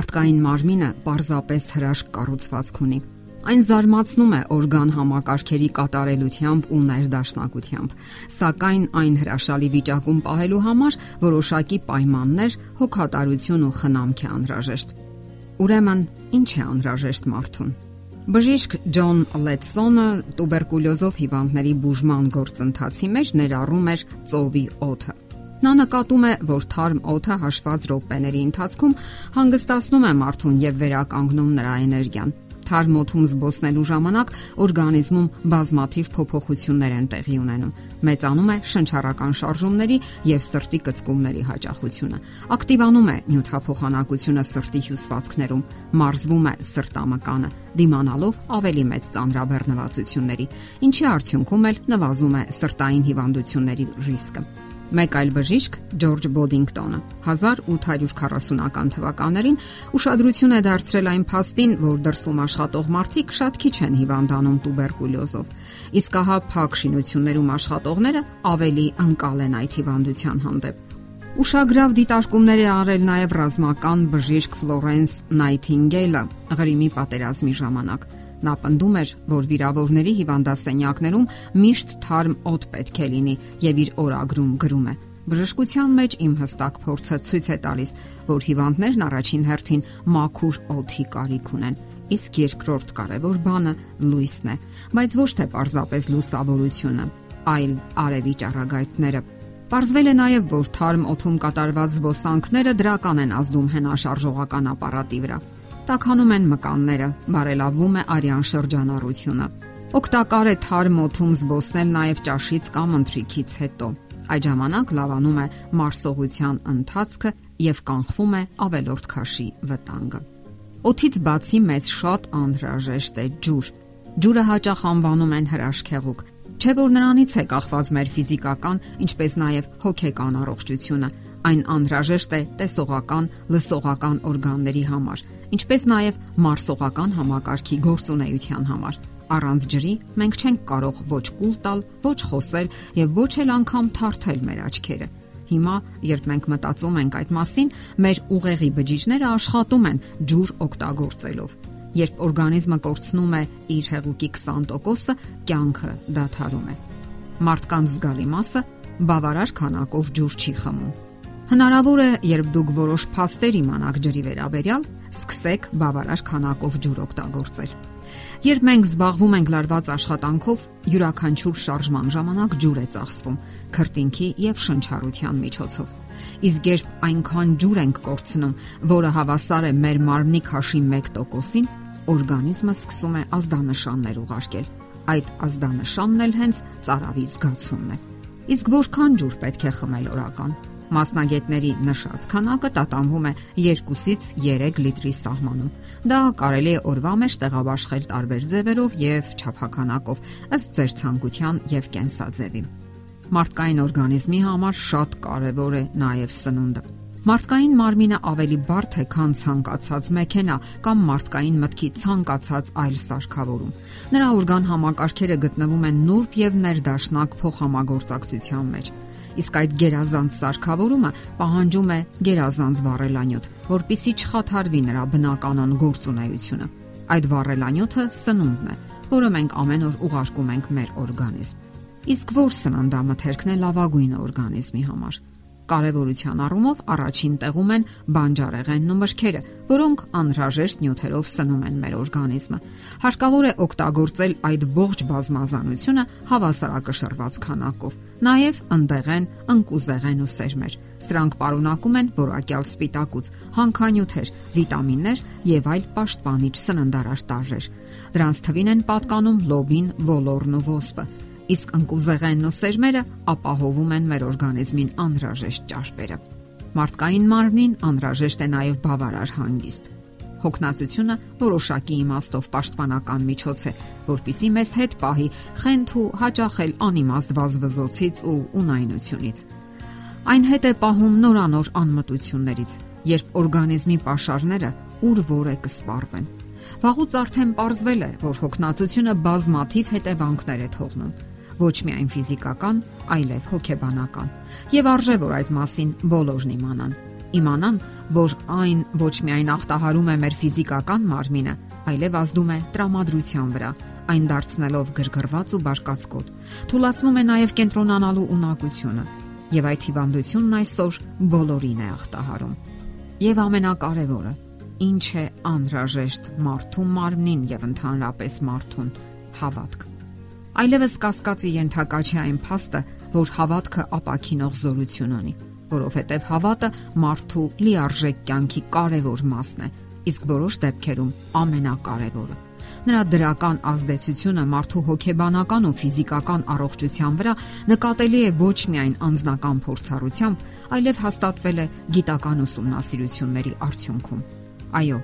Մարդկային մարմինը պարզապես հրաշք կառուցվածք ունի։ Այն զարմացնում է օրգան համակարգերի կատարելությամբ ու ներդաշնակությամբ, սակայն այն հրաշալի վիճակում պահելու համար որոշակի պայմաններ, հոգատարություն ու խնամք է անհրաժեշտ։ Ուրեմն, ինչ է անհրաժեշտ մարդուն։ Բժիշկ Ջոն Լետսոնը տուբերկուլյոզով հիվանդների բուժման գործընթացի մեջ ներառում էր ծովի օդը։ Նա նկատում է, որ թարմ օդը հաշված րոպեների ընթացքում հանգստացնում է մարդուն եւ վերականգնում նրա էներգիան թարմ օդում զբոսնելու ժամանակ օրգանիզմում բազմաթիվ փոփոխություններ են տեղի ունենում։ Մեծանում է շնչառական շարժումների եւ սրտի կծկումների հաճախությունը։ Ակտիվանում է նյութափոխանակությունը սրտի հյուսվածքներում, մարզվում է սրտամկանը, դիմանալով ավելի մեծ ծանրաբեռնվածությունների, ինչի արդյունքում էլ նվազում է սրտային հիվանդությունների ռիսկը։ Մեկ այլ բժիշկ Ջորջ Բոդինգտոնը 1840-ական թվականներին ուշադրություն է դարձրել այն փաստին, որ դրսում աշխատող մարդիկ շատ քիչ են հիվանդանում տուբերկուլյոզով, իսկ ահա փակ շինություններում աշխատողները ավելի անկալ են այդ հիվանդության հանդեպ։ Ուշագրավ դիտարկումներ է արել նաև ռազմական բժիշկ Ֆլորենս Նայթինգեյլը Ղրիմի պատերազմի ժամանակ։ Նա պնդում էր, որ վիրավորների հիվանդասենյակներում միշտ թարմ օդ պետք է լինի եւ իր օրագրում գրում է. Բժշկության մեջ իմ հստակ փորձը ցույց է տալիս, որ հիվանդներն առաջին հերթին մաքուր օդի կարիք ունեն, իսկ երկրորդ կարևոր բանը լույսն է, բայց ոչ թե պարզապես լուսավորությունը, այլ արևի ճառագայթները։ Պարզվել է նաև, որ թարմ օդում կատարված զբոսանքները դրական են ազդում հենաշարժողական ապարատի վրա տականում են մկանները, բարելավում է արյան շրջանառությունը։ Օգտակար է թարմ օդում զբոսնել նաև ճաշից կամ ընթրիքից հետո։ Այդ ժամանակ լավանում է մարսողության ընթացքը եւ կանխվում է ավելորդ քաշի վտանգը։ Օթից բացի մեզ շատ անհրաժեշտ է ջուր։ Ջուրը հաճախ անվանում են հրաշքեղուկ, չէ որ նրանից է կախված մեր ֆիզիկական, ինչպես նաև հոգեկան առողջությունը։ Այն անհրաժեշտ է տեսողական, լսողական օրգանների համար ինչպես նաև մարսողական համակարգի գործունեության համար։ Առանց ջրի մենք չենք կարող ոչ կուլ տալ, ոչ խոսել եւ ոչ էլ անգամ թարթել մեր աչքերը։ Հիմա, երբ մենք մտածում ենք այդ մասին, մեր ուղեղի բջիջները աշխատում են ջուր օգտագործելով։ Երբ օրգանիզմը կորցնում է իր հեղուկի 20%-ը, կյանքը դադարում է։ Մարդկանց զգալի մասը բավարար քանակով ջուր չի խմում։ Հնարավոր է, երբ դուք որոշ փաստեր իմանաք ջրի վերաբերյալ, սկսեք բավարար քանակով ջուր օգտագործել։ Երբ մենք զբաղվում ենք լարված աշխատանքով, յուրաքանչյուր շարժման ժամանակ ջուր է ծախսվում քրտինքի եւ շնչառության միջոցով։ Իսկ երբ այնքան ջուր ենք կորցնում, որը հավասար է մեր մարմնի քաշի 1%-ին, օրգանիզմը սկսում է ազդանշաններ ուղարկել։ Այդ ազդանշանն էլ հենց ծարավի զգացումն է։ Իսկ որքան ջուր պետք է խմել օրական։ Մասնագետների նշած քանակը տատանվում է 2-ից 3 լիտրի սահմանում։ Դա կարելի է օրվա մեջ տեղաբաշխել տարբեր ձևերով եւ չափականակով ըստ ձեր ցանկության եւ կենսաձևի։ Մարդկային օրգանիզմի համար շատ կարեւոր է նաեւ սնունդը։ Մարդկային մարմինը ավելի բարդ է, քան ցանկացած մեքենա կամ մարդկային մտքի ցանկացած այլ սարքավորում։ Նրա օրգան համակարգերը գտնվում են նուրբ եւ ներդաշնակ փոխհամագործակցության մեջ իսկ այդ գերազանց սարքավորումը պահանջում է գերազանց վառելանյութ, որpիսի չխաթարվի նրա բնականon գործունեությունը։ Այդ վառելանյութը սնունդն է, որը մենք ամեն օր ուղարկում ենք մեր օրգանիզմ։ Իսկ որ սննդամթերքն է լավագույնը օրգանիզմի համար կարևորության առումով առաջին տեղում են բանջարեղենն ու մրգերը, որոնք անհրաժեշտ նյութերով սնում են մեր օրգանիզմը։ Հարկավոր է օգտագործել այդ ողջ բազմազանությունը հավասարակշռված քանակով։ Նաև ընդեղեն, ընկուզեղեն ու սերմեր։ Սրանք պարունակում են որակյալ սպիտակուց, հանքանյութեր, վիտամիններ եւ այլ պաշտպանիչ սննդարար տարրեր։ Դրանց թվին են պատկանում լոբին, ոլորն ու ոսպը իսկ ընկուզեղենն ու սերմերը ապահովում են մեր օրգանիզմին անհրաժեշտ ճարպերը։ Մարդկային մարմնին անհրաժեշտ է նաև բավարար հանգիստ։ Հոգնածությունը որոշակի իմաստով պաշտպանական միջոց է, որpիսի մեզ հետ պահի խենթ ու հաճախել անիմաստ վազվզոցից ու ունայնությունից։ Այն հետ է պահում նորանոր անմտություններից, երբ օրգանիզմի pašարները ուր որ է կսպառվեն։ Վաղուց արդեն ողրվել է, որ հոգնածությունը բազմաթիվ հետևանքներ է թողնում ոչ միայն ֆիզիկական, այլև հոգեբանական։ Եվ արժե որ այդ մասին բոլորն իմանան։ Իմանան, որ այն ոչ միայն ախտահարում է մեր ֆիզիկական մարմինը, այլև ազդում է տրամադրության վրա, այն դարձնելով գրգռված ու բարկացկոտ։ Թուլացնում է նաև կենտրոնանալու ունակությունը, եւ այդ հիվանդությունն այսօր բոլորին է ախտահարում։ Եվ ամենակարևորը, ինչ է անհրաժեշտ մարդու մարմնին եւ ընդհանրապես մարդուն հավատք։ Այլևս կասկածի ենթակա չէ այն փաստը, որ հավատքը ապակինող զորություն ունի, որովհետև հավատը մարդու լիարժեք կյանքի կարևոր մասն է, իսկ որոշ դեպքերում ամենակարևորը։ Նրա դրական ազդեցությունը մարդու հոգեբանական ու ֆիզիկական առողջության վրա նկատելի է ոչ միայն անձնական փորձառությամբ, այլև հաստատվել է գիտական ուսումնասիրությունների արդյունքում։ Այո,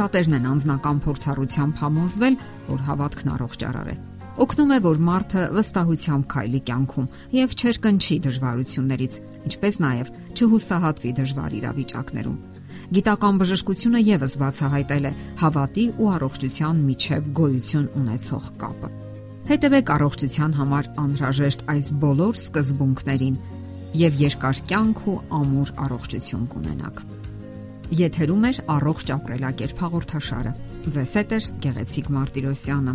շատերն են անձնական փորձառությամբ համոզվել, որ հավատքն առողջարար է։ Օգնում է, որ մարդը վստահությամբ քայլի կյանքում եւ չերկնչի դժվարություններից, ինչպես նաեւ չհուսահատվի դժվար իրավիճակներում։ Գիտական բժշկությունը եւս բացահայտել է հավատի ու առողջության միջև գոյություն ունեցող կապը։ Հետևեք առողջության համար անհրաժեշտ այս բոլոր սկզբունքներին եւ երկար կյանք ու ամուր առողջություն կունենաք։ Եթերում է առողջ ապրելակերպ հաղորդաշարը։ Ձեզ հետ է Գեղեցիկ Մարտիրոսյանը։